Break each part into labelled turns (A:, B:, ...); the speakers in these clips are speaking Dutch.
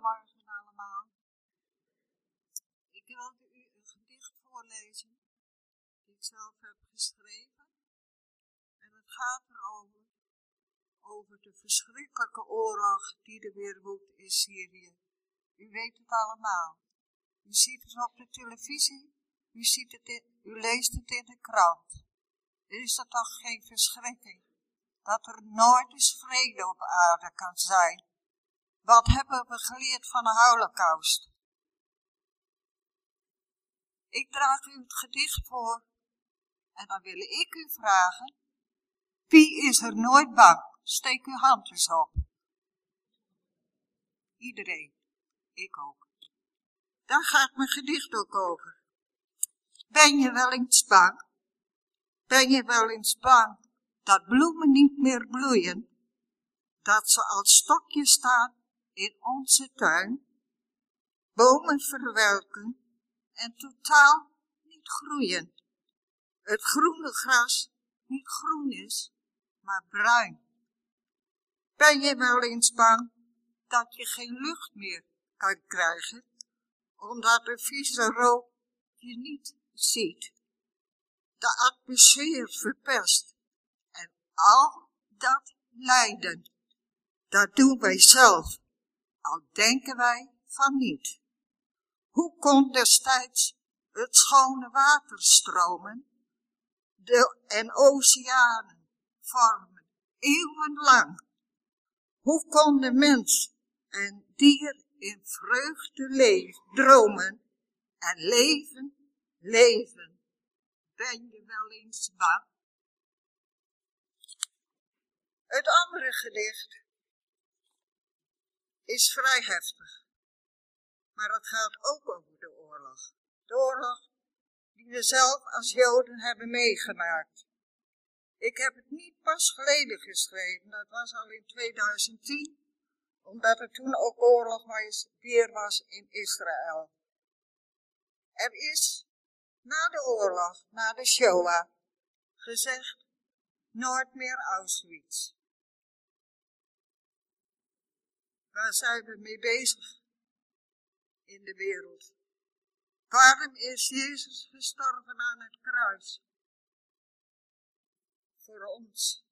A: Goedemorgen allemaal. Ik wilde u een gedicht voorlezen die ik zelf heb geschreven. En het gaat erover, over de verschrikkelijke oorlog die er weer woedt in Syrië. U weet het allemaal. U ziet het op de televisie, u, ziet het in, u leest het in de krant. Is dat toch geen verschrikking? Dat er nooit eens vrede op aarde kan zijn wat hebben we geleerd van de holocaust? Ik draag u het gedicht voor en dan wil ik u vragen, wie is er nooit bang? Steek uw hand eens op. Iedereen, ik ook. Daar gaat mijn gedicht ook over. Ben je wel eens bang? Ben je wel eens bang dat bloemen niet meer bloeien? Dat ze als stokjes staan in onze tuin bomen verwelken en totaal niet groeien. Het groene gras niet groen is, maar bruin. Ben je wel eens bang dat je geen lucht meer kan krijgen, omdat de vieze rook je niet ziet? De atmosfeer verpest en al dat lijden, dat doen wij zelf al denken wij van niet. Hoe kon destijds het schone water stromen de, en oceanen vormen, eeuwenlang? Hoe kon de mens en dier in vreugde leven, dromen en leven, leven? Ben je wel eens bang? Het andere gedicht is vrij heftig. Maar het gaat ook over de oorlog. De oorlog die we zelf als Joden hebben meegemaakt. Ik heb het niet pas geleden geschreven, dat was al in 2010, omdat er toen ook oorlog weer was in Israël. Er is na de oorlog, na de Shoah, gezegd, nooit meer Auschwitz. Waar zijn we mee bezig in de wereld? Waarom is Jezus gestorven aan het kruis? Voor ons.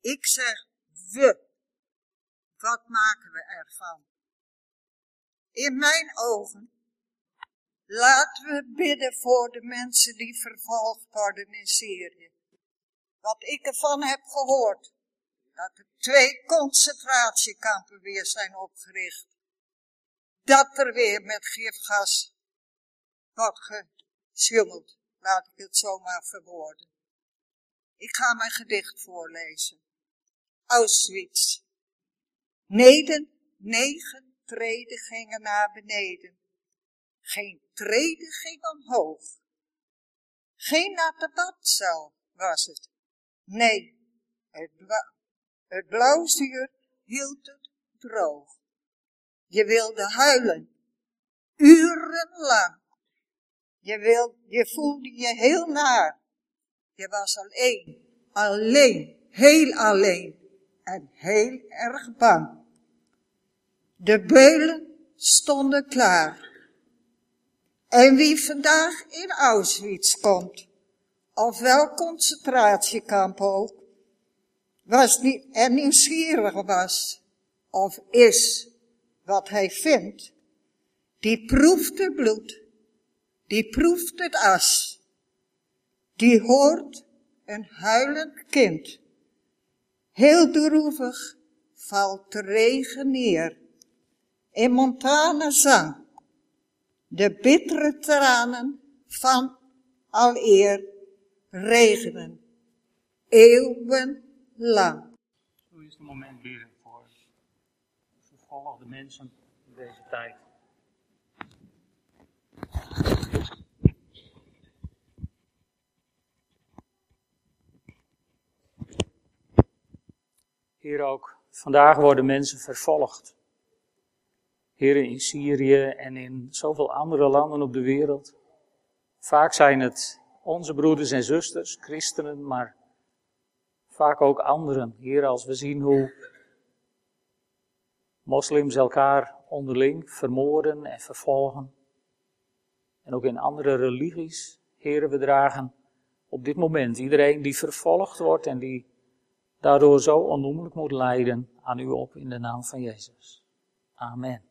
A: Ik zeg we. Wat maken we ervan? In mijn ogen laten we bidden voor de mensen die vervolgd worden in Syrië. Wat ik ervan heb gehoord, dat er twee concentratiekampen weer zijn opgericht. Dat er weer met gifgas wordt gesjummeld, laat ik het zomaar verwoorden. Ik ga mijn gedicht voorlezen. Auschwitz. Neden, negen treden gingen naar beneden. Geen treden ging omhoog. Geen natte badcel was het. Nee, het het blauwzuur hield het droog. Je wilde huilen, urenlang. Je, je voelde je heel naar. Je was alleen, alleen, heel alleen en heel erg bang. De beulen stonden klaar. En wie vandaag in Auschwitz komt, of welk concentratiekamp ook, was niet, en nieuwsgierig was, of is wat hij vindt, die proeft het bloed, die proeft het as, die hoort een huilend kind. Heel droevig valt de regen neer. In Montana zang de bittere tranen van al eer regenen. Eeuwen lang.
B: Zo is het moment weer voor vervolgde mensen in deze tijd. Hier ook, vandaag worden mensen vervolgd. Hier in Syrië en in zoveel andere landen op de wereld. Vaak zijn het onze broeders en zusters, christenen, maar vaak ook anderen. Hier als we zien hoe, moslims elkaar onderling vermoorden en vervolgen. En ook in andere religies, heren, we dragen op dit moment iedereen die vervolgd wordt en die daardoor zo onnoemelijk moet lijden aan u op in de naam van Jezus. Amen.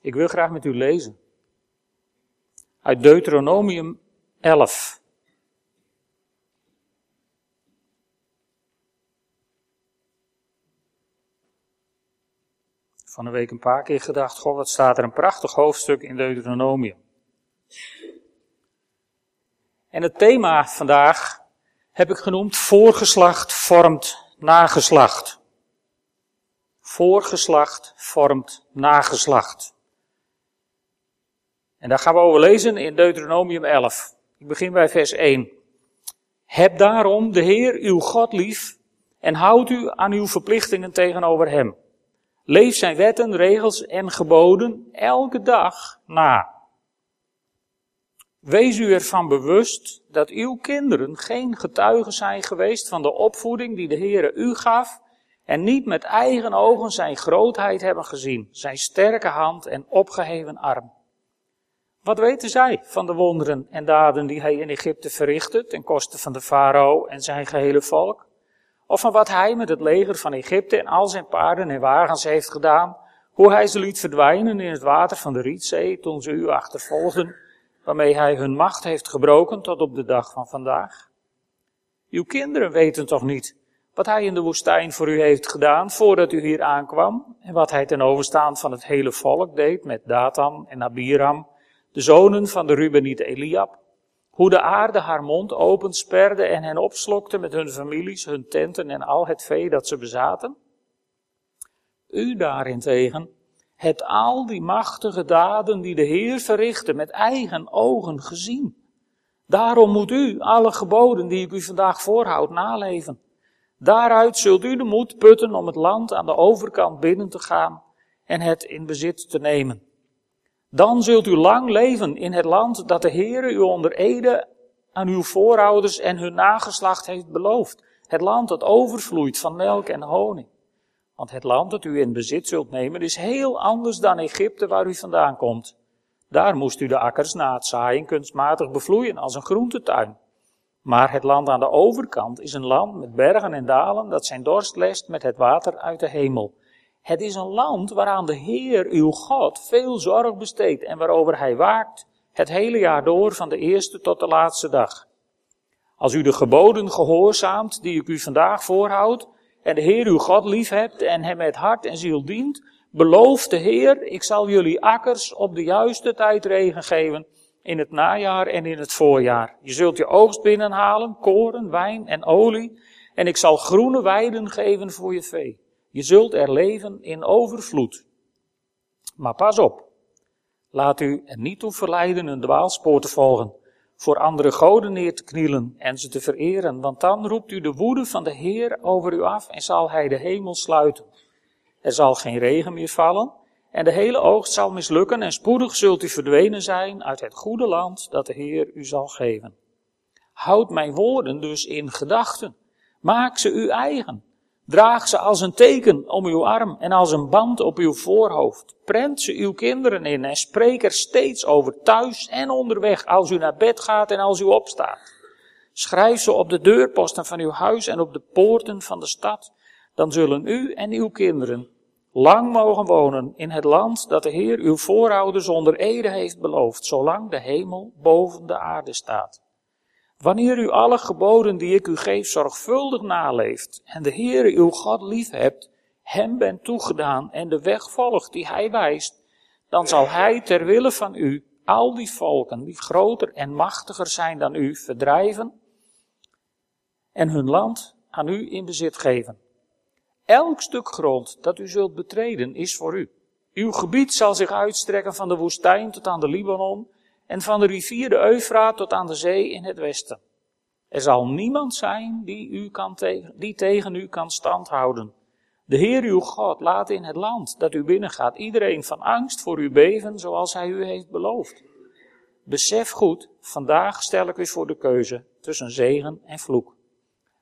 B: Ik wil graag met u lezen uit Deuteronomium 11. Van de week een paar keer gedacht, goh, wat staat er een prachtig hoofdstuk in Deuteronomium. En het thema vandaag heb ik genoemd voorgeslacht vormt nageslacht. Voorgeslacht vormt nageslacht. En daar gaan we over lezen in Deuteronomium 11. Ik begin bij vers 1. Heb daarom de Heer uw God lief en houd u aan uw verplichtingen tegenover hem. Leef zijn wetten, regels en geboden elke dag na. Wees u ervan bewust dat uw kinderen geen getuigen zijn geweest van de opvoeding die de Heere u gaf en niet met eigen ogen zijn grootheid hebben gezien, zijn sterke hand en opgeheven arm. Wat weten zij van de wonderen en daden die hij in Egypte verrichtte ten koste van de farao en zijn gehele volk? Of van wat hij met het leger van Egypte en al zijn paarden en wagens heeft gedaan, hoe hij ze liet verdwijnen in het water van de Rietzee toen ze u achtervolgden, waarmee hij hun macht heeft gebroken tot op de dag van vandaag? Uw kinderen weten toch niet wat hij in de woestijn voor u heeft gedaan voordat u hier aankwam en wat hij ten overstaan van het hele volk deed met Datan en Abiram, de zonen van de Rubeniet Eliab, hoe de aarde haar mond opensperde en hen opslokte met hun families, hun tenten en al het vee dat ze bezaten? U daarentegen hebt al die machtige daden die de Heer verrichtte met eigen ogen gezien. Daarom moet u alle geboden die ik u vandaag voorhoud naleven. Daaruit zult u de moed putten om het land aan de overkant binnen te gaan en het in bezit te nemen. Dan zult u lang leven in het land dat de Heere u onder ede aan uw voorouders en hun nageslacht heeft beloofd. Het land dat overvloeit van melk en honing. Want het land dat u in bezit zult nemen is heel anders dan Egypte waar u vandaan komt. Daar moest u de akkers na het zaaien kunstmatig bevloeien als een groentetuin. Maar het land aan de overkant is een land met bergen en dalen dat zijn dorst lest met het water uit de hemel. Het is een land waaraan de Heer, uw God, veel zorg besteedt en waarover Hij waakt het hele jaar door, van de eerste tot de laatste dag. Als u de geboden gehoorzaamt die ik u vandaag voorhoud, en de Heer uw God lief hebt en Hem met hart en ziel dient, belooft de Heer, ik zal jullie akkers op de juiste tijd regen geven, in het najaar en in het voorjaar. Je zult je oogst binnenhalen, koren, wijn en olie, en ik zal groene weiden geven voor je vee. Je zult er leven in overvloed. Maar pas op. Laat u er niet toe verleiden een dwaalspoor te volgen, voor andere goden neer te knielen en ze te vereren, want dan roept u de woede van de Heer over u af en zal hij de hemel sluiten. Er zal geen regen meer vallen en de hele oogst zal mislukken en spoedig zult u verdwenen zijn uit het goede land dat de Heer u zal geven. Houd mijn woorden dus in gedachten. Maak ze uw eigen. Draag ze als een teken om uw arm en als een band op uw voorhoofd. Prent ze uw kinderen in en spreek er steeds over thuis en onderweg als u naar bed gaat en als u opstaat. Schrijf ze op de deurposten van uw huis en op de poorten van de stad. Dan zullen u en uw kinderen lang mogen wonen in het land dat de Heer uw voorouders onder ede heeft beloofd, zolang de hemel boven de aarde staat. Wanneer u alle geboden die ik u geef zorgvuldig naleeft en de Heere uw God lief hebt, hem bent toegedaan en de weg volgt die hij wijst, dan zal hij ter wille van u al die volken die groter en machtiger zijn dan u verdrijven en hun land aan u in bezit geven. Elk stuk grond dat u zult betreden is voor u. Uw gebied zal zich uitstrekken van de woestijn tot aan de Libanon en van de rivier de Eufraat tot aan de zee in het westen. Er zal niemand zijn die, u kan tegen, die tegen u kan standhouden. De Heer uw God laat in het land dat u binnengaat iedereen van angst voor u beven zoals hij u heeft beloofd. Besef goed, vandaag stel ik u voor de keuze tussen zegen en vloek.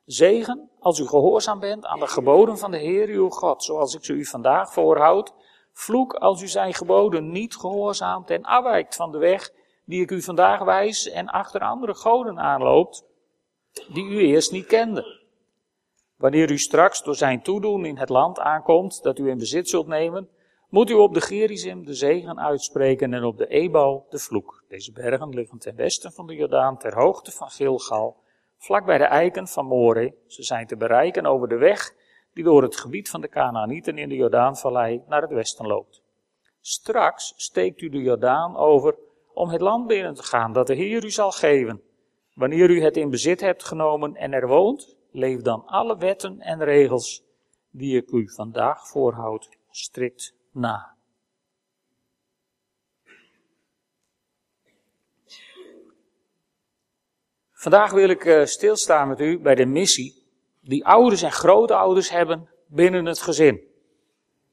B: Zegen als u gehoorzaam bent aan de geboden van de Heer uw God, zoals ik ze u vandaag voorhoud. Vloek als u zijn geboden niet gehoorzaamt en afwijkt van de weg die ik u vandaag wijs en achter andere goden aanloopt, die u eerst niet kende. Wanneer u straks door zijn toedoen in het land aankomt dat u in bezit zult nemen, moet u op de Gerizim de zegen uitspreken en op de Ebal de vloek. Deze bergen liggen ten westen van de Jordaan, ter hoogte van Gilgal, vlak bij de eiken van More. Ze zijn te bereiken over de weg die door het gebied van de Canaanieten in de Jordaanvallei naar het westen loopt. Straks steekt u de Jordaan over om het land binnen te gaan dat de Heer u zal geven. Wanneer u het in bezit hebt genomen en er woont, leef dan alle wetten en regels die ik u vandaag voorhoud strikt na. Vandaag wil ik uh, stilstaan met u bij de missie die ouders en grootouders hebben binnen het gezin.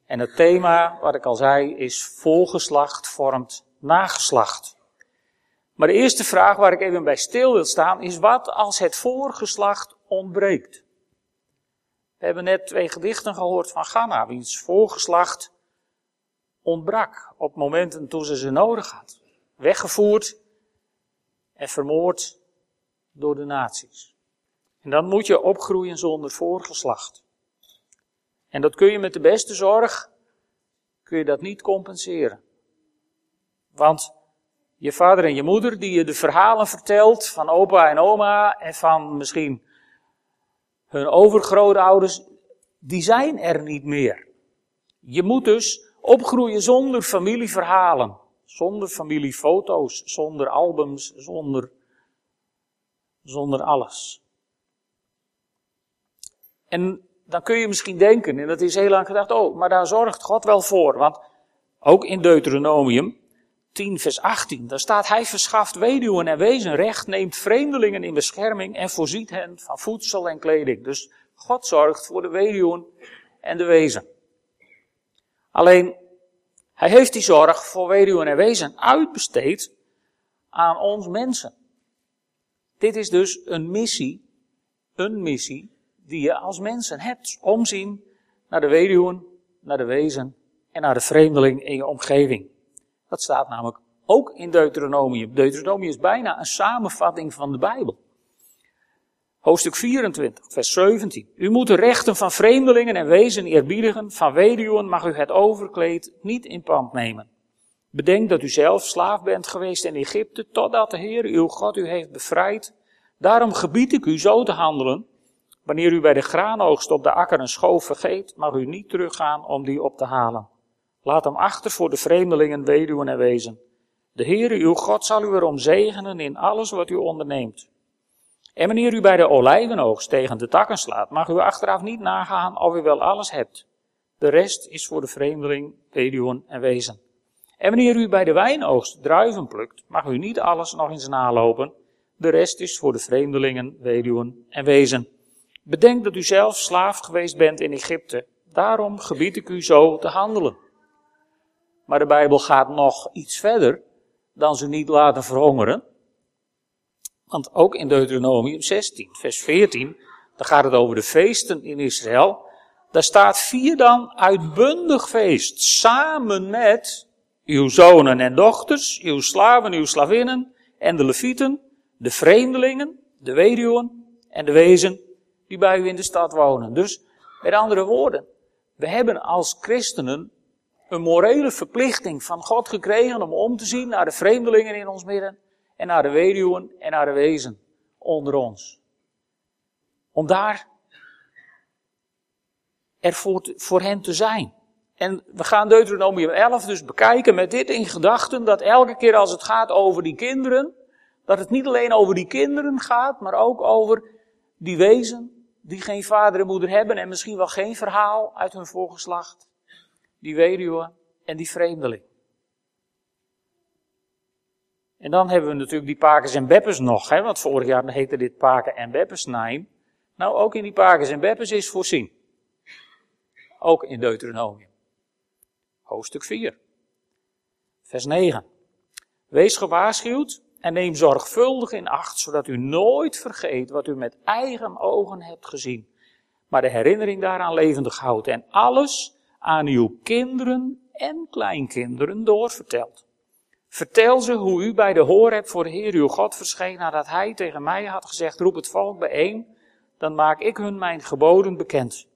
B: En het thema, wat ik al zei, is volgeslacht vormt nageslacht. Maar de eerste vraag waar ik even bij stil wil staan is wat als het voorgeslacht ontbreekt? We hebben net twee gedichten gehoord van Ghana, wiens voorgeslacht ontbrak op momenten toen ze ze nodig had. Weggevoerd en vermoord door de nazi's. En dan moet je opgroeien zonder voorgeslacht. En dat kun je met de beste zorg, kun je dat niet compenseren. Want je vader en je moeder die je de verhalen vertelt van opa en oma en van misschien hun overgrootouders, die zijn er niet meer. Je moet dus opgroeien zonder familieverhalen, zonder familiefoto's, zonder albums, zonder, zonder alles. En dan kun je misschien denken, en dat is heel lang gedacht, oh, maar daar zorgt God wel voor. Want ook in Deuteronomium 10, vers 18, daar staat, hij verschaft weduwen en wezen recht, neemt vreemdelingen in bescherming en voorziet hen van voedsel en kleding. Dus God zorgt voor de weduwen en de wezen. Alleen, hij heeft die zorg voor weduwen en wezen uitbesteed aan ons mensen. Dit is dus een missie, een missie die je als mensen hebt. Omzien naar de weduwen, naar de wezen en naar de vreemdeling in je omgeving. Dat staat namelijk ook in Deuteronomium. Deuteronomium is bijna een samenvatting van de Bijbel. Hoofdstuk 24, vers 17. U moet de rechten van vreemdelingen en wezen eerbiedigen. Van weduwen mag u het overkleed niet in pand nemen. Bedenk dat u zelf slaaf bent geweest in Egypte, totdat de Heer uw God u heeft bevrijd. Daarom gebied ik u zo te handelen. Wanneer u bij de graanoogst op de akker een schoof vergeet, mag u niet teruggaan om die op te halen. Laat hem achter voor de vreemdelingen, weduwen en wezen. De Heere uw God zal u erom zegenen in alles wat u onderneemt. En wanneer u bij de olijvenoogst tegen de takken slaat, mag u achteraf niet nagaan of u wel alles hebt. De rest is voor de vreemdeling, weduwen en wezen. En wanneer u bij de wijnoogst druiven plukt, mag u niet alles nog eens nalopen. De rest is voor de vreemdelingen, weduwen en wezen. Bedenk dat u zelf slaaf geweest bent in Egypte. Daarom gebied ik u zo te handelen. Maar de Bijbel gaat nog iets verder dan ze niet laten verhongeren. Want ook in Deuteronomium 16, vers 14, daar gaat het over de feesten in Israël. Daar staat vier dan uitbundig feest, samen met uw zonen en dochters, uw slaven, uw slavinnen en de levieten, de vreemdelingen, de weduwen en de wezen die bij u in de stad wonen. Dus, met andere woorden, we hebben als christenen een morele verplichting van God gekregen om om te zien naar de vreemdelingen in ons midden en naar de weduwen en naar de wezen onder ons. Om daar er voor, voor hen te zijn. En we gaan Deuteronomium 11 dus bekijken met dit in gedachten, dat elke keer als het gaat over die kinderen, dat het niet alleen over die kinderen gaat, maar ook over die wezen die geen vader en moeder hebben en misschien wel geen verhaal uit hun voorgeslacht die weduwe en die vreemdeling. En dan hebben we natuurlijk die pakers en beppers nog, hè, want vorig jaar heette dit paken en beppersnijn. Nou, ook in die pakers en beppers is voorzien. Ook in Deuteronomium. Hoofdstuk 4. Vers 9. Wees gewaarschuwd en neem zorgvuldig in acht, zodat u nooit vergeet wat u met eigen ogen hebt gezien, maar de herinnering daaraan levendig houdt en alles aan uw kinderen en kleinkinderen doorvertelt. Vertel ze hoe u bij de Horeb voor de Heer uw God verscheen nadat hij tegen mij had gezegd, roep het volk bijeen, dan maak ik hun mijn geboden bekend.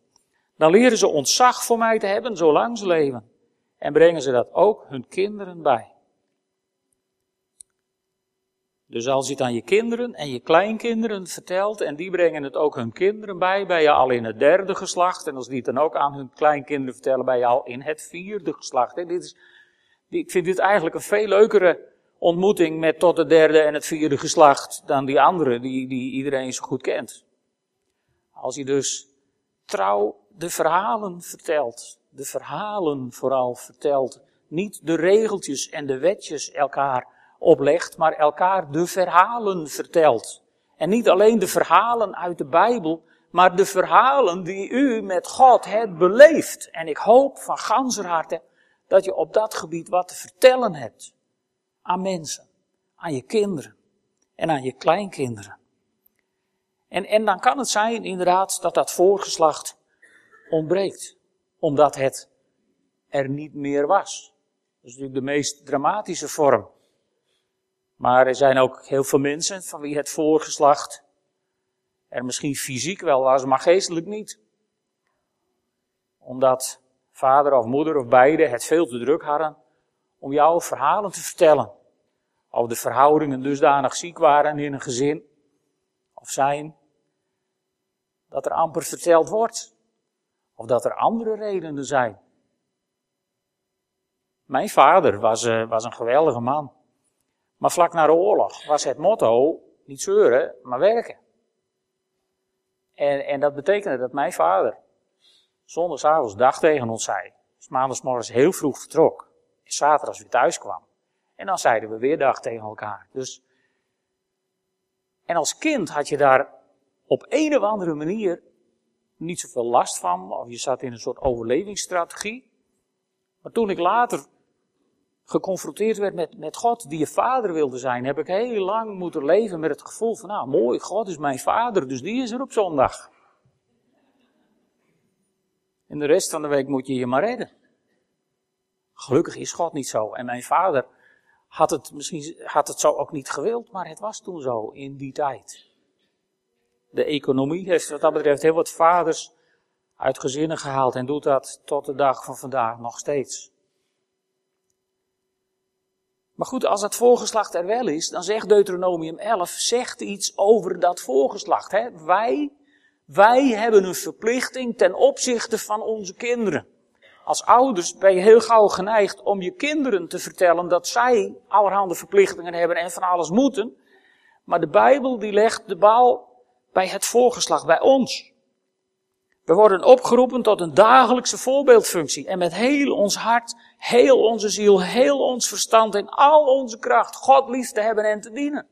B: Dan leren ze ontzag voor mij te hebben zolang ze leven. En brengen ze dat ook hun kinderen bij. Dus als je het aan je kinderen en je kleinkinderen vertelt en die brengen het ook hun kinderen bij, ben je al in het derde geslacht. En als die het dan ook aan hun kleinkinderen vertellen, ben je al in het vierde geslacht. dit is, ik vind dit eigenlijk een veel leukere ontmoeting met tot het derde en het vierde geslacht dan die andere die, die iedereen zo goed kent. Als je dus trouw de verhalen vertelt, de verhalen vooral vertelt, niet de regeltjes en de wetjes elkaar oplegt, maar elkaar de verhalen vertelt. En niet alleen de verhalen uit de Bijbel, maar de verhalen die u met God hebt beleefd. En ik hoop van ganser harte dat je op dat gebied wat te vertellen hebt. Aan mensen, aan je kinderen en aan je kleinkinderen. En, en dan kan het zijn inderdaad dat dat voorgeslacht ontbreekt. Omdat het er niet meer was. Dat is natuurlijk de meest dramatische vorm. Maar er zijn ook heel veel mensen van wie het voorgeslacht er misschien fysiek wel was, maar geestelijk niet. Omdat vader of moeder of beide het veel te druk hadden om jouw verhalen te vertellen. Of de verhoudingen dusdanig ziek waren in een gezin, of zijn, dat er amper verteld wordt. Of dat er andere redenen zijn. Mijn vader was, uh, was een geweldige man. Maar vlak na de oorlog was het motto niet zeuren, maar werken. En, en dat betekende dat mijn vader zondagsavonds dag tegen ons zei. Dus maandagsmorgens heel vroeg vertrok. En zaterdags weer thuis kwam. En dan zeiden we weer dag tegen elkaar. Dus, en als kind had je daar op een of andere manier niet zoveel last van. Of je zat in een soort overlevingsstrategie. Maar toen ik later geconfronteerd werd met, met God die je vader wilde zijn, heb ik heel lang moeten leven met het gevoel van, nou mooi, God is mijn vader, dus die is er op zondag. En de rest van de week moet je je maar redden. Gelukkig is God niet zo. En mijn vader had het misschien had het zo ook niet gewild, maar het was toen zo in die tijd. De economie heeft wat dat betreft heel wat vaders uit gezinnen gehaald en doet dat tot de dag van vandaag nog steeds. Maar goed, als het voorgeslacht er wel is, dan zegt Deuteronomium 11, zegt iets over dat voorgeslacht. Hè? Wij, wij hebben een verplichting ten opzichte van onze kinderen. Als ouders ben je heel gauw geneigd om je kinderen te vertellen dat zij allerhande verplichtingen hebben en van alles moeten. Maar de Bijbel die legt de bal bij het voorgeslacht, bij ons. We worden opgeroepen tot een dagelijkse voorbeeldfunctie. En met heel ons hart, heel onze ziel, heel ons verstand en al onze kracht God lief te hebben en te dienen.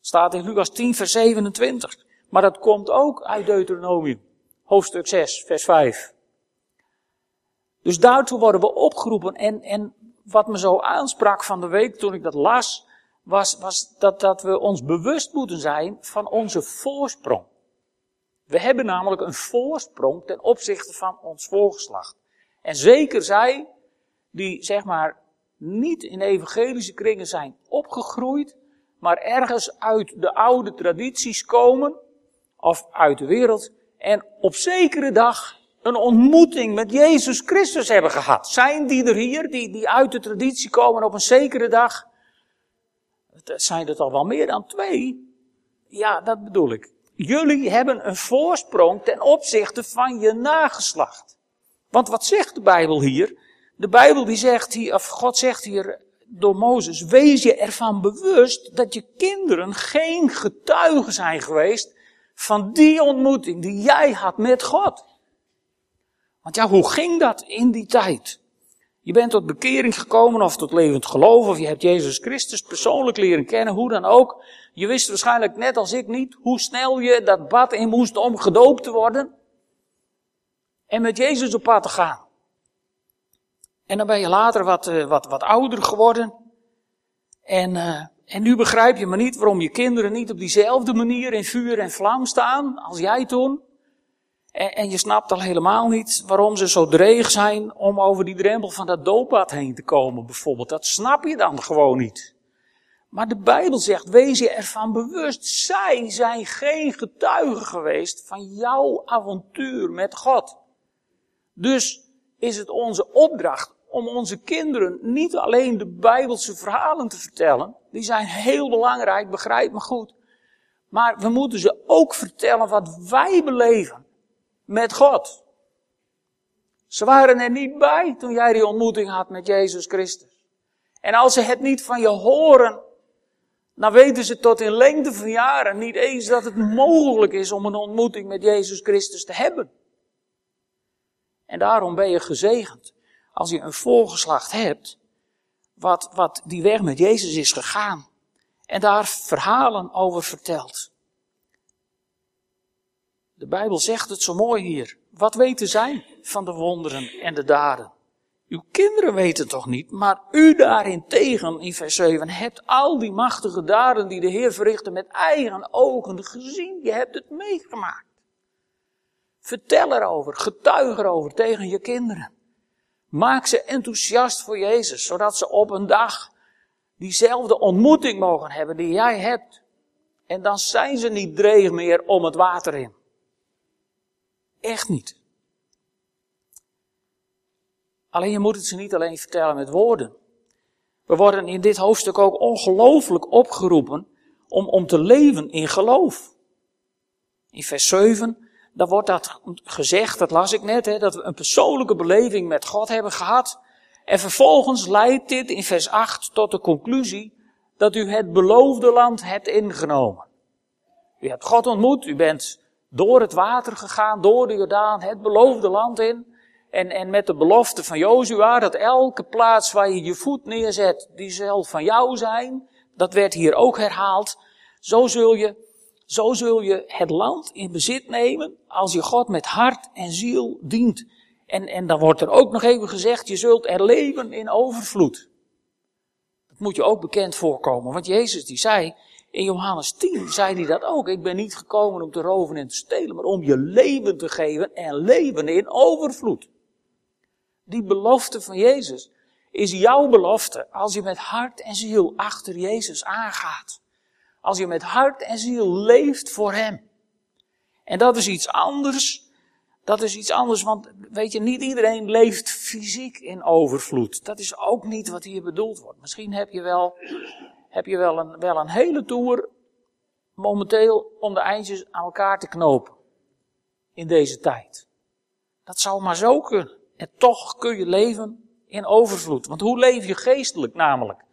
B: Staat in Lucas 10, vers 27. Maar dat komt ook uit Deuteronomium, hoofdstuk 6, vers 5. Dus daartoe worden we opgeroepen. En, en wat me zo aansprak van de week toen ik dat las, was, was dat, dat we ons bewust moeten zijn van onze voorsprong. We hebben namelijk een voorsprong ten opzichte van ons voorgeslacht. En zeker zij die zeg maar niet in evangelische kringen zijn opgegroeid, maar ergens uit de oude tradities komen of uit de wereld en op zekere dag een ontmoeting met Jezus Christus hebben gehad. Zijn die er hier, die, die uit de traditie komen op een zekere dag? Zijn er toch wel meer dan twee? Ja, dat bedoel ik. Jullie hebben een voorsprong ten opzichte van je nageslacht. Want wat zegt de Bijbel hier? De Bijbel die zegt hier, of God zegt hier door Mozes, wees je ervan bewust dat je kinderen geen getuigen zijn geweest van die ontmoeting die jij had met God. Want ja, hoe ging dat in die tijd? Je bent tot bekering gekomen of tot levend geloof of je hebt Jezus Christus persoonlijk leren kennen, hoe dan ook. Je wist waarschijnlijk net als ik niet hoe snel je dat bad in moest om gedoopt te worden. En met Jezus op pad te gaan. En dan ben je later wat, uh, wat, wat ouder geworden. En, uh, en nu begrijp je maar niet waarom je kinderen niet op diezelfde manier in vuur en vlam staan als jij toen. En, je snapt al helemaal niet waarom ze zo dreig zijn om over die drempel van dat doopbad heen te komen, bijvoorbeeld. Dat snap je dan gewoon niet. Maar de Bijbel zegt, wees je ervan bewust, zij zijn geen getuigen geweest van jouw avontuur met God. Dus is het onze opdracht om onze kinderen niet alleen de Bijbelse verhalen te vertellen, die zijn heel belangrijk, begrijp me goed, maar we moeten ze ook vertellen wat wij beleven met God. Ze waren er niet bij toen jij die ontmoeting had met Jezus Christus. En als ze het niet van je horen, dan weten ze tot in lengte van jaren niet eens dat het mogelijk is om een ontmoeting met Jezus Christus te hebben. En daarom ben je gezegend als je een voorgeslacht hebt, wat, wat die weg met Jezus is gegaan. En daar verhalen over vertelt. De Bijbel zegt het zo mooi hier. Wat weten zij van de wonderen en de daden? Uw kinderen weten toch niet, maar u daarentegen in vers 7 hebt al die machtige daden die de Heer verrichtte met eigen ogen gezien. Je hebt het meegemaakt. Vertel erover, getuig erover tegen je kinderen. Maak ze enthousiast voor Jezus, zodat ze op een dag diezelfde ontmoeting mogen hebben die jij hebt. En dan zijn ze niet dreig meer om het water in. Echt niet. Alleen je moet het ze niet alleen vertellen met woorden. We worden in dit hoofdstuk ook ongelooflijk opgeroepen om, om te leven in geloof. In vers 7, daar wordt dat gezegd, dat las ik net, hè, dat we een persoonlijke beleving met God hebben gehad. En vervolgens leidt dit in vers 8 tot de conclusie dat u het beloofde land hebt ingenomen. U hebt God ontmoet, u bent door het water gegaan, door de Jordaan, het beloofde land in. En, en met de belofte van Jozua dat elke plaats waar je je voet neerzet, die zal van jou zijn. Dat werd hier ook herhaald. Zo zul je, zo zul je het land in bezit nemen als je God met hart en ziel dient. En, en dan wordt er ook nog even gezegd, je zult er leven in overvloed. Dat moet je ook bekend voorkomen, want Jezus die zei, in Johannes 10 zei hij dat ook. Ik ben niet gekomen om te roven en te stelen, maar om je leven te geven en leven in overvloed. Die belofte van Jezus is jouw belofte als je met hart en ziel achter Jezus aangaat. Als je met hart en ziel leeft voor Hem. En dat is iets anders. Dat is iets anders, want weet je, niet iedereen leeft fysiek in overvloed. Dat is ook niet wat hier bedoeld wordt. Misschien heb je wel, heb je wel, een, wel een hele tour momenteel om de eindjes aan elkaar te knopen. In deze tijd. Dat zou maar zo kunnen. En toch kun je leven in overvloed. Want hoe leef je geestelijk namelijk?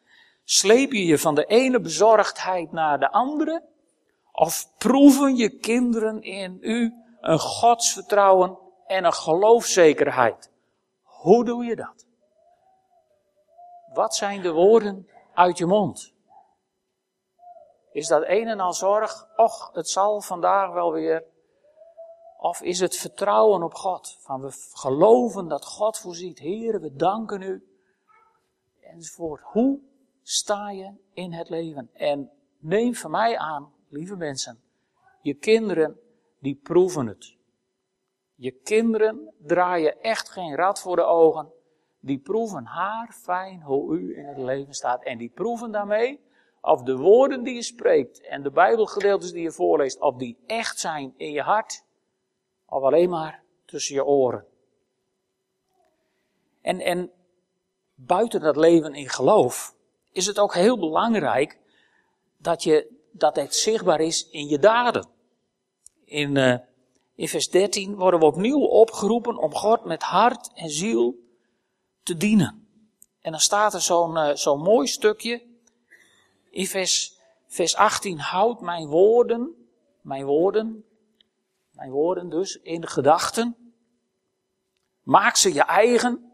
B: Sleep je je van de ene bezorgdheid naar de andere? Of proeven je kinderen in u een godsvertrouwen en een geloofzekerheid? Hoe doe je dat? Wat zijn de woorden uit je mond? Is dat een en al zorg? Och, het zal vandaag wel weer of is het vertrouwen op God? Van we geloven dat God voorziet. Heren, we danken u. Enzovoort. Hoe sta je in het leven? En neem van mij aan, lieve mensen, je kinderen, die proeven het. Je kinderen draaien echt geen rad voor de ogen. Die proeven haar fijn hoe u in het leven staat. En die proeven daarmee of de woorden die je spreekt en de Bijbelgedeeltes die je voorleest, of die echt zijn in je hart of alleen maar tussen je oren. En, en buiten dat leven in geloof is het ook heel belangrijk dat, je, dat het zichtbaar is in je daden. In, uh, in vers 13 worden we opnieuw opgeroepen om God met hart en ziel te dienen. En dan staat er zo'n uh, zo'n mooi stukje in vers, vers 18. Houd mijn woorden, mijn woorden mijn woorden dus, in gedachten. Maak ze je eigen.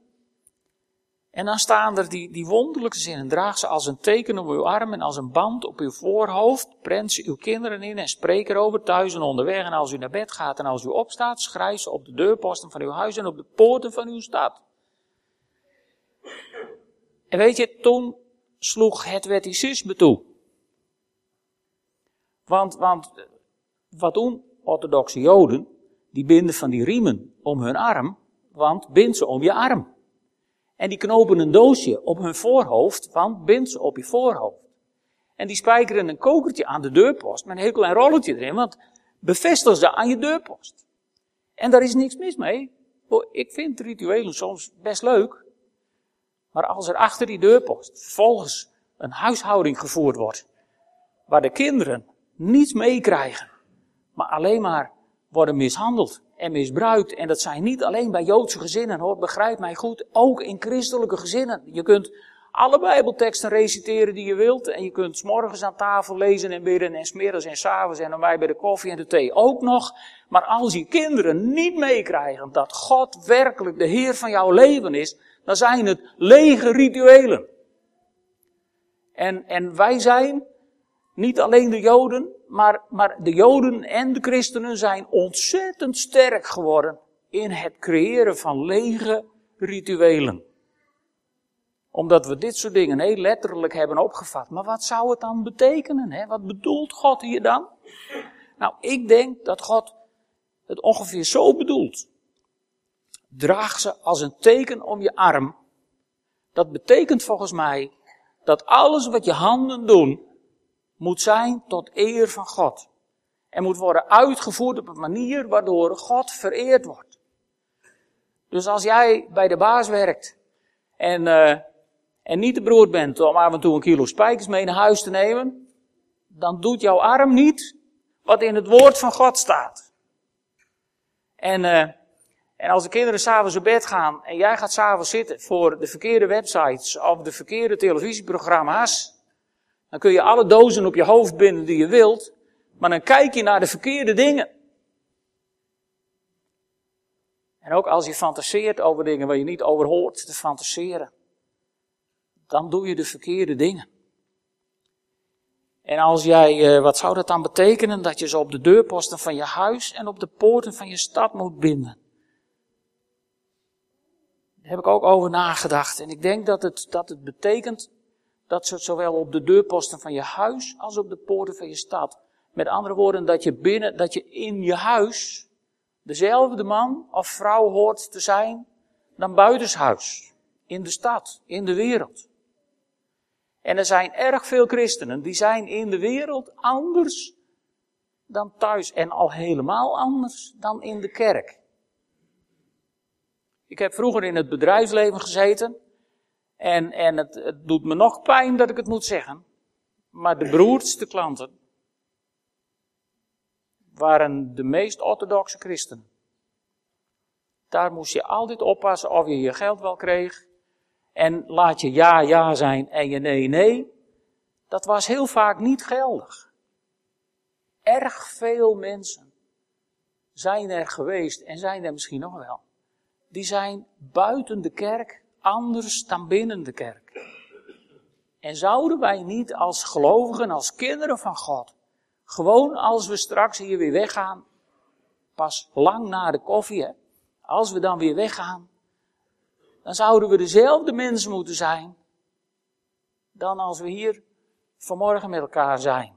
B: En dan staan er die, die wonderlijke zinnen. Draag ze als een teken op uw arm en als een band op uw voorhoofd. Prent ze uw kinderen in en spreek erover thuis en onderweg. En als u naar bed gaat en als u opstaat, schrijf ze op de deurposten van uw huis en op de poorten van uw stad. En weet je, toen sloeg het wetticisme toe. Want, want wat doen orthodoxe joden? Die binden van die riemen om hun arm, want bind ze om je arm. En die knopen een doosje op hun voorhoofd, want bind ze op je voorhoofd. En die spijkeren een kokertje aan de deurpost met een heel klein rolletje erin, want bevestig ze aan je deurpost. En daar is niks mis mee. Ik vind rituelen soms best leuk. Maar als er achter die deurpost vervolgens een huishouding gevoerd wordt, waar de kinderen niets meekrijgen, maar alleen maar worden mishandeld en misbruikt. En dat zijn niet alleen bij Joodse gezinnen hoor, begrijp mij goed, ook in christelijke gezinnen. Je kunt alle Bijbelteksten reciteren die je wilt. En je kunt s morgens aan tafel lezen en bidden en smiddags en s'avonds en dan bij de koffie en de thee ook nog. Maar als je kinderen niet meekrijgen dat God werkelijk de Heer van jouw leven is, dan zijn het lege rituelen. En, en wij zijn, niet alleen de Joden, maar, maar de Joden en de christenen zijn ontzettend sterk geworden in het creëren van lege rituelen omdat we dit soort dingen heel letterlijk hebben opgevat. Maar wat zou het dan betekenen? Hè? Wat bedoelt God hier dan? Nou, ik denk dat God het ongeveer zo bedoelt. Draag ze als een teken om je arm. Dat betekent volgens mij dat alles wat je handen doen, moet zijn tot eer van God. En moet worden uitgevoerd op een manier waardoor God vereerd wordt. Dus als jij bij de baas werkt en uh, en niet de broer bent om af en toe een kilo spijkers mee naar huis te nemen, dan doet jouw arm niet wat in het woord van God staat. En, uh, en als de kinderen s'avonds op bed gaan en jij gaat s'avonds zitten voor de verkeerde websites of de verkeerde televisieprogramma's, dan kun je alle dozen op je hoofd binden die je wilt, maar dan kijk je naar de verkeerde dingen. En ook als je fantaseert over dingen waar je niet over hoort te fantaseren dan doe je de verkeerde dingen. En als jij, eh, wat zou dat dan betekenen? Dat je ze op de deurposten van je huis en op de poorten van je stad moet binden. Heb ik ook over nagedacht. En ik denk dat het, dat het betekent dat ze zowel op de deurposten van je huis als op de poorten van je stad. Met andere woorden, dat je binnen, dat je in je huis dezelfde man of vrouw hoort te zijn dan buitenshuis. In de stad, in de wereld. En er zijn erg veel christenen die zijn in de wereld anders dan thuis. En al helemaal anders dan in de kerk. Ik heb vroeger in het bedrijfsleven gezeten. En, en het, het doet me nog pijn dat ik het moet zeggen. Maar de beroerdste klanten waren de meest orthodoxe christenen. Daar moest je altijd oppassen of je je geld wel kreeg en laat je ja ja zijn en je nee nee, dat was heel vaak niet geldig. Erg veel mensen zijn er geweest en zijn er misschien nog wel. Die zijn buiten de kerk anders dan binnen de kerk. En zouden wij niet als gelovigen, als kinderen van God, gewoon als we straks hier weer weggaan, pas lang na de koffie, hè, als we dan weer weggaan, dan zouden we dezelfde mensen moeten zijn dan als we hier vanmorgen met elkaar zijn.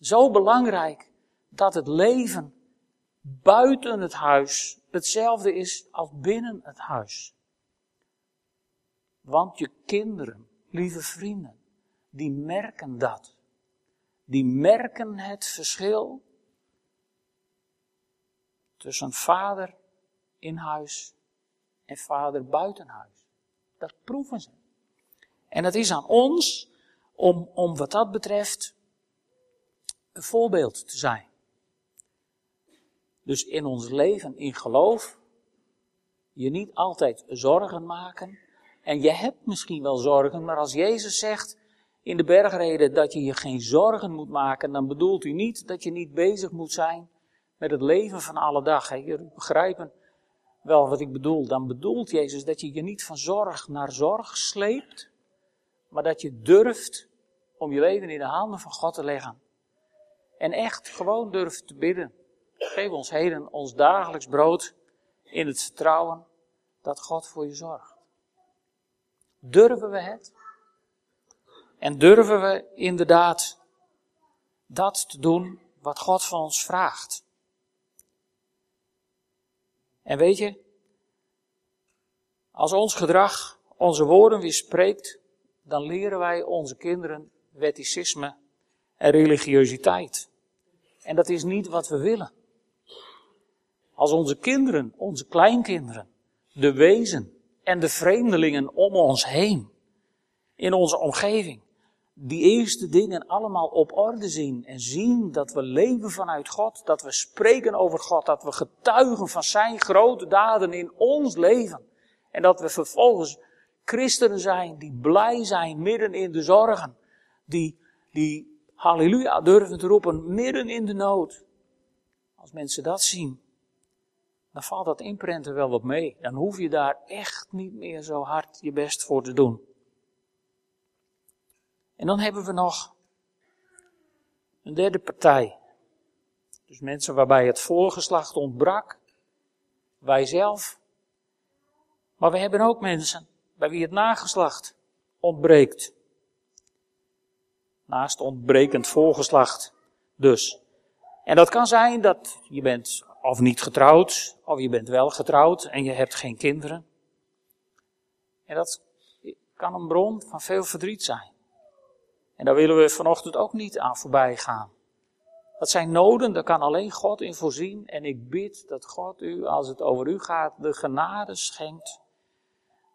B: Zo belangrijk dat het leven buiten het huis hetzelfde is als binnen het huis. Want je kinderen, lieve vrienden, die merken dat. Die merken het verschil tussen vader in huis en vader buitenhuis. Dat proeven ze. En het is aan ons om, om wat dat betreft een voorbeeld te zijn. Dus in ons leven in geloof je niet altijd zorgen maken. En je hebt misschien wel zorgen, maar als Jezus zegt in de bergreden dat je je geen zorgen moet maken, dan bedoelt hij niet dat je niet bezig moet zijn met het leven van alle dag. Je begrijpen wel wat ik bedoel. Dan bedoelt Jezus dat je je niet van zorg naar zorg sleept, maar dat je durft om je leven in de handen van God te leggen. En echt gewoon durft te bidden. Geef ons heden ons dagelijks brood in het vertrouwen dat God voor je zorgt. Durven we het? En durven we inderdaad dat te doen wat God van ons vraagt? En weet je, als ons gedrag onze woorden weer spreekt, dan leren wij onze kinderen wetticisme en religiositeit. En dat is niet wat we willen. Als onze kinderen, onze kleinkinderen, de wezen en de vreemdelingen om ons heen, in onze omgeving, die eerste dingen allemaal op orde zien en zien dat we leven vanuit God, dat we spreken over God, dat we getuigen van Zijn grote daden in ons leven en dat we vervolgens christenen zijn die blij zijn midden in de zorgen, die, die halleluja durven te roepen midden in de nood. Als mensen dat zien, dan valt dat inprenten wel wat mee. Dan hoef je daar echt niet meer zo hard je best voor te doen. En dan hebben we nog een derde partij. Dus mensen waarbij het voorgeslacht ontbrak, wij zelf. Maar we hebben ook mensen bij wie het nageslacht ontbreekt. Naast ontbrekend voorgeslacht dus. En dat kan zijn dat je bent of niet getrouwd, of je bent wel getrouwd en je hebt geen kinderen. En dat kan een bron van veel verdriet zijn. En daar willen we vanochtend ook niet aan voorbij gaan. Dat zijn noden, daar kan alleen God in voorzien. En ik bid dat God u, als het over u gaat, de genade schenkt.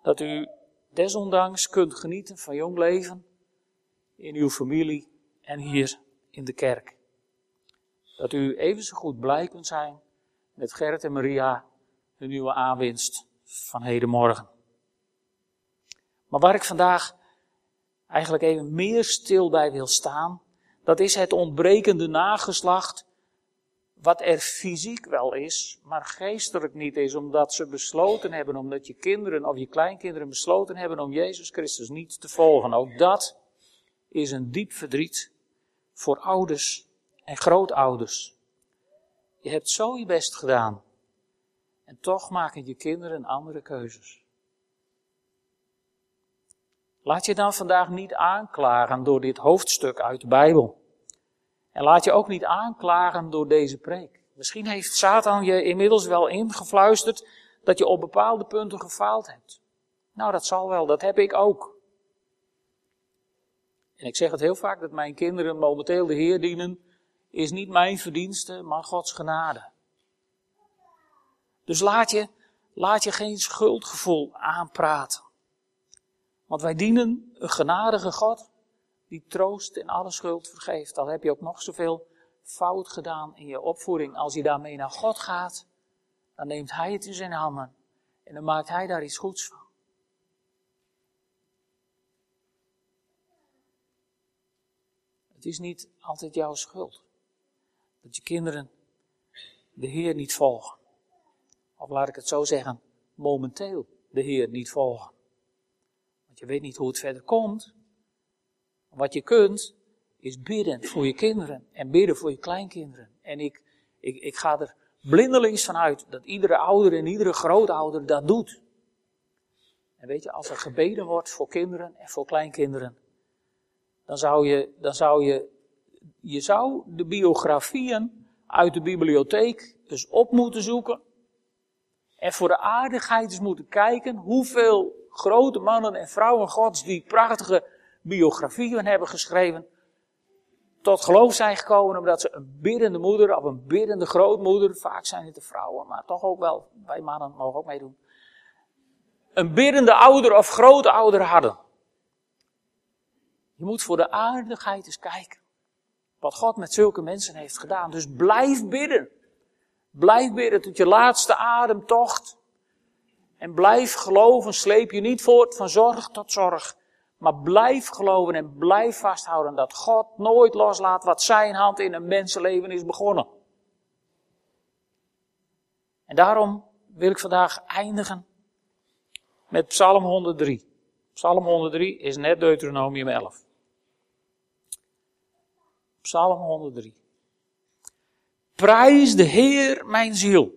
B: Dat u desondanks kunt genieten van jong leven in uw familie en hier in de kerk. Dat u even zo goed blij kunt zijn met Gerrit en Maria, hun nieuwe aanwinst van hedenmorgen. Maar waar ik vandaag eigenlijk even meer stil bij wil staan, dat is het ontbrekende nageslacht, wat er fysiek wel is, maar geestelijk niet is, omdat ze besloten hebben, omdat je kinderen of je kleinkinderen besloten hebben om Jezus Christus niet te volgen. Ook dat is een diep verdriet voor ouders en grootouders. Je hebt zo je best gedaan. En toch maken je kinderen andere keuzes. Laat je dan vandaag niet aanklagen door dit hoofdstuk uit de Bijbel. En laat je ook niet aanklagen door deze preek. Misschien heeft Satan je inmiddels wel ingefluisterd dat je op bepaalde punten gefaald hebt. Nou, dat zal wel, dat heb ik ook. En ik zeg het heel vaak dat mijn kinderen momenteel de Heer dienen, is niet mijn verdienste, maar Gods genade. Dus laat je, laat je geen schuldgevoel aanpraten. Want wij dienen een genadige God die troost en alle schuld vergeeft. Al heb je ook nog zoveel fout gedaan in je opvoeding. Als je daarmee naar God gaat, dan neemt Hij het in zijn handen. En dan maakt Hij daar iets goeds van. Het is niet altijd jouw schuld. Dat je kinderen de Heer niet volgen. Of laat ik het zo zeggen, momenteel de Heer niet volgen. Want je weet niet hoe het verder komt. Wat je kunt, is bidden voor je kinderen en bidden voor je kleinkinderen. En ik, ik, ik ga er blindelings van uit dat iedere ouder en iedere grootouder dat doet. En weet je, als er gebeden wordt voor kinderen en voor kleinkinderen, dan zou je, dan zou je, je zou de biografieën uit de bibliotheek eens op moeten zoeken. En voor de aardigheid eens moeten kijken hoeveel grote mannen en vrouwen gods die prachtige biografieën hebben geschreven, tot geloof zijn gekomen omdat ze een biddende moeder of een biddende grootmoeder, vaak zijn het de vrouwen, maar toch ook wel, wij mannen mogen ook meedoen, een biddende ouder of grootouder hadden. Je moet voor de aardigheid eens kijken. Wat God met zulke mensen heeft gedaan. Dus blijf bidden. Blijf bidden tot je laatste ademtocht. En blijf geloven, sleep je niet voort van zorg tot zorg. Maar blijf geloven en blijf vasthouden dat God nooit loslaat wat zijn hand in een mensenleven is begonnen. En daarom wil ik vandaag eindigen met Psalm 103. Psalm 103 is net Deuteronomium 11. Psalm 103. Prijs de Heer mijn ziel.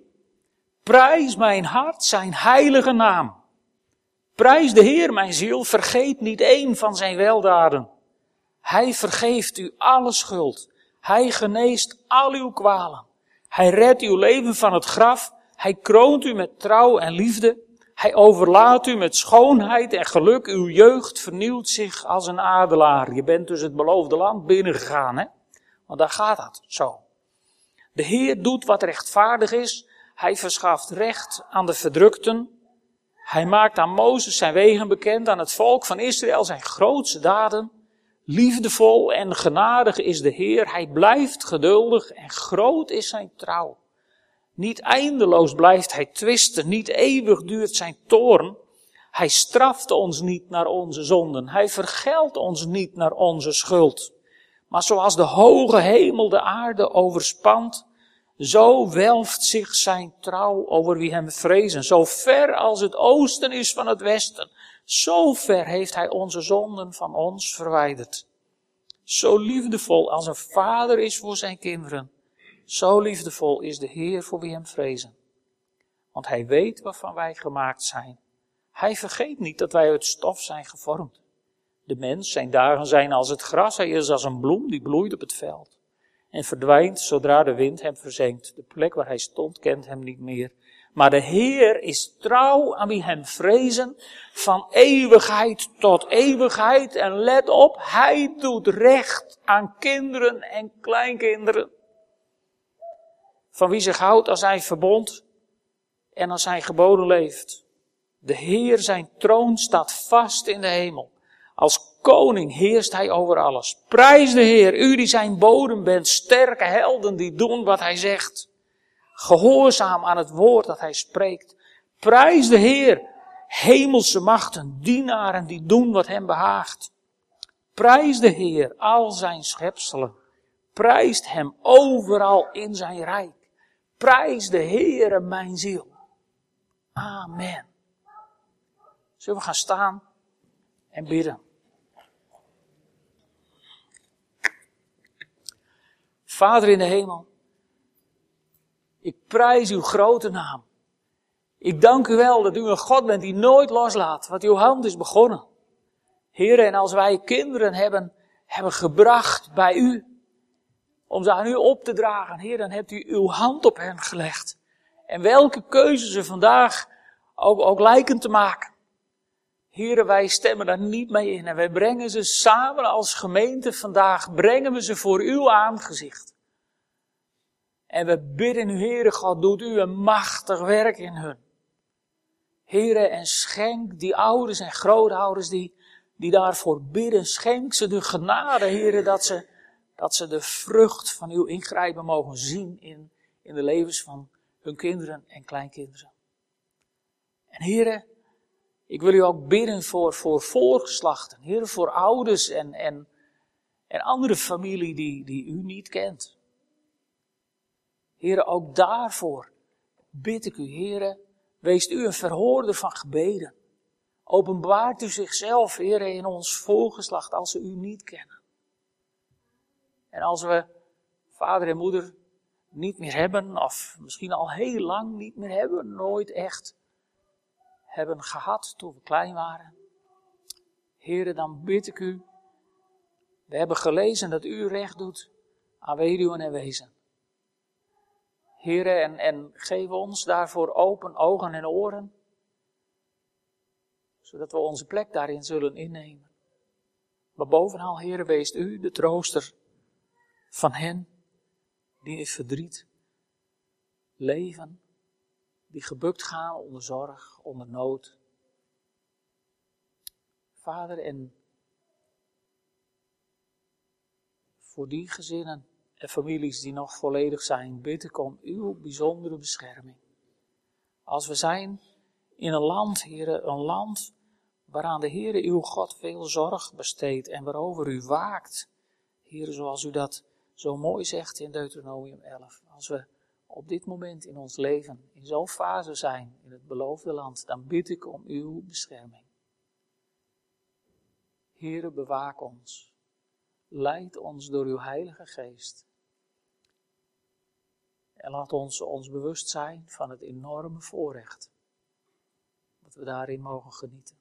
B: Prijs mijn hart zijn heilige naam. Prijs de Heer mijn ziel, vergeet niet één van zijn weldaden. Hij vergeeft u alle schuld. Hij geneest al uw kwalen. Hij redt uw leven van het graf. Hij kroont u met trouw en liefde. Hij overlaat u met schoonheid en geluk. Uw jeugd vernieuwt zich als een adelaar. Je bent dus het beloofde land binnengegaan, hè? Want daar gaat dat zo. De Heer doet wat rechtvaardig is. Hij verschaft recht aan de verdrukten. Hij maakt aan Mozes zijn wegen bekend, aan het volk van Israël zijn grootste daden. Liefdevol en genadig is de Heer. Hij blijft geduldig en groot is zijn trouw. Niet eindeloos blijft hij twisten, niet eeuwig duurt zijn toorn. Hij straft ons niet naar onze zonden, hij vergeldt ons niet naar onze schuld. Maar zoals de hoge hemel de aarde overspant, zo welft zich zijn trouw over wie hem vrezen. Zo ver als het oosten is van het westen, zo ver heeft hij onze zonden van ons verwijderd. Zo liefdevol als een vader is voor zijn kinderen, zo liefdevol is de Heer voor wie hem vrezen. Want hij weet waarvan wij gemaakt zijn. Hij vergeet niet dat wij uit stof zijn gevormd. De mens, zijn dagen zijn als het gras, hij is als een bloem die bloeit op het veld. En verdwijnt zodra de wind hem verzenkt. De plek waar hij stond kent hem niet meer. Maar de Heer is trouw aan wie hem vrezen, van eeuwigheid tot eeuwigheid. En let op, hij doet recht aan kinderen en kleinkinderen. Van wie zich houdt als hij verbond en als hij geboden leeft. De Heer zijn troon staat vast in de hemel. Als koning heerst hij over alles. Prijs de Heer, u die zijn bodem bent, sterke helden die doen wat hij zegt. Gehoorzaam aan het woord dat hij spreekt. Prijs de Heer, hemelse machten, dienaren die doen wat hem behaagt. Prijs de Heer, al zijn schepselen. Prijst hem overal in zijn rijk. Prijs de Heere mijn ziel. Amen. Zullen we gaan staan en bidden? Vader in de hemel, ik prijs uw grote naam. Ik dank u wel dat u een God bent die nooit loslaat wat uw hand is begonnen. Heren, en als wij kinderen hebben, hebben gebracht bij u, om ze aan u op te dragen, Heer, dan hebt u uw hand op hen gelegd. En welke keuze ze vandaag ook, ook lijken te maken. Heren, wij stemmen daar niet mee in en wij brengen ze samen als gemeente vandaag, brengen we ze voor uw aangezicht. En we bidden u, Heere God, doet u een machtig werk in hun. Heren, en schenk die ouders en grootouders die, die daarvoor bidden, schenk ze de genade, Heren, dat ze, dat ze de vrucht van uw ingrijpen mogen zien in, in de levens van hun kinderen en kleinkinderen. En heren, ik wil u ook bidden voor, voor voorgeslachten, heren, voor ouders en, en, en andere familie die, die u niet kent. Heren, ook daarvoor bid ik u, heren, wees u een verhoorder van gebeden. Openbaart u zichzelf, heren, in ons voorgeslacht als ze u niet kennen. En als we vader en moeder niet meer hebben, of misschien al heel lang niet meer hebben, nooit echt hebben gehad toen we klein waren. Heren, dan bid ik u. We hebben gelezen dat u recht doet aan weduwen en wezen. Heren, en, en geef ons daarvoor open ogen en oren, zodat we onze plek daarin zullen innemen. Maar bovenal, Heren, wees u de trooster van hen die in verdriet leven, die gebukt gaan onder zorg, onder nood. Vader, en voor die gezinnen en families die nog volledig zijn, bid ik om uw bijzondere bescherming. Als we zijn in een land, heren, een land waaraan de Heere uw God veel zorg besteedt en waarover u waakt, heren, zoals u dat zo mooi zegt in Deuteronomium 11. Als we op dit moment in ons leven in zo'n fase zijn in het beloofde land, dan bid ik om uw bescherming. Heere, bewaak ons. Leid ons door uw Heilige Geest. En laat ons ons bewust zijn van het enorme voorrecht dat we daarin mogen genieten.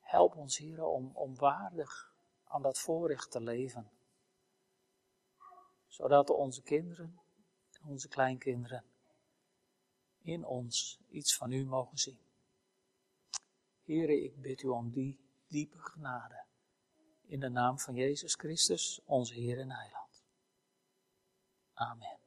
B: Help ons, Heer, om, om waardig aan dat voorrecht te leven. Zodat onze kinderen en onze kleinkinderen in ons iets van u mogen zien. Here, ik bid u om die diepe genade. In de naam van Jezus Christus, onze Heer en Heiland. Amen.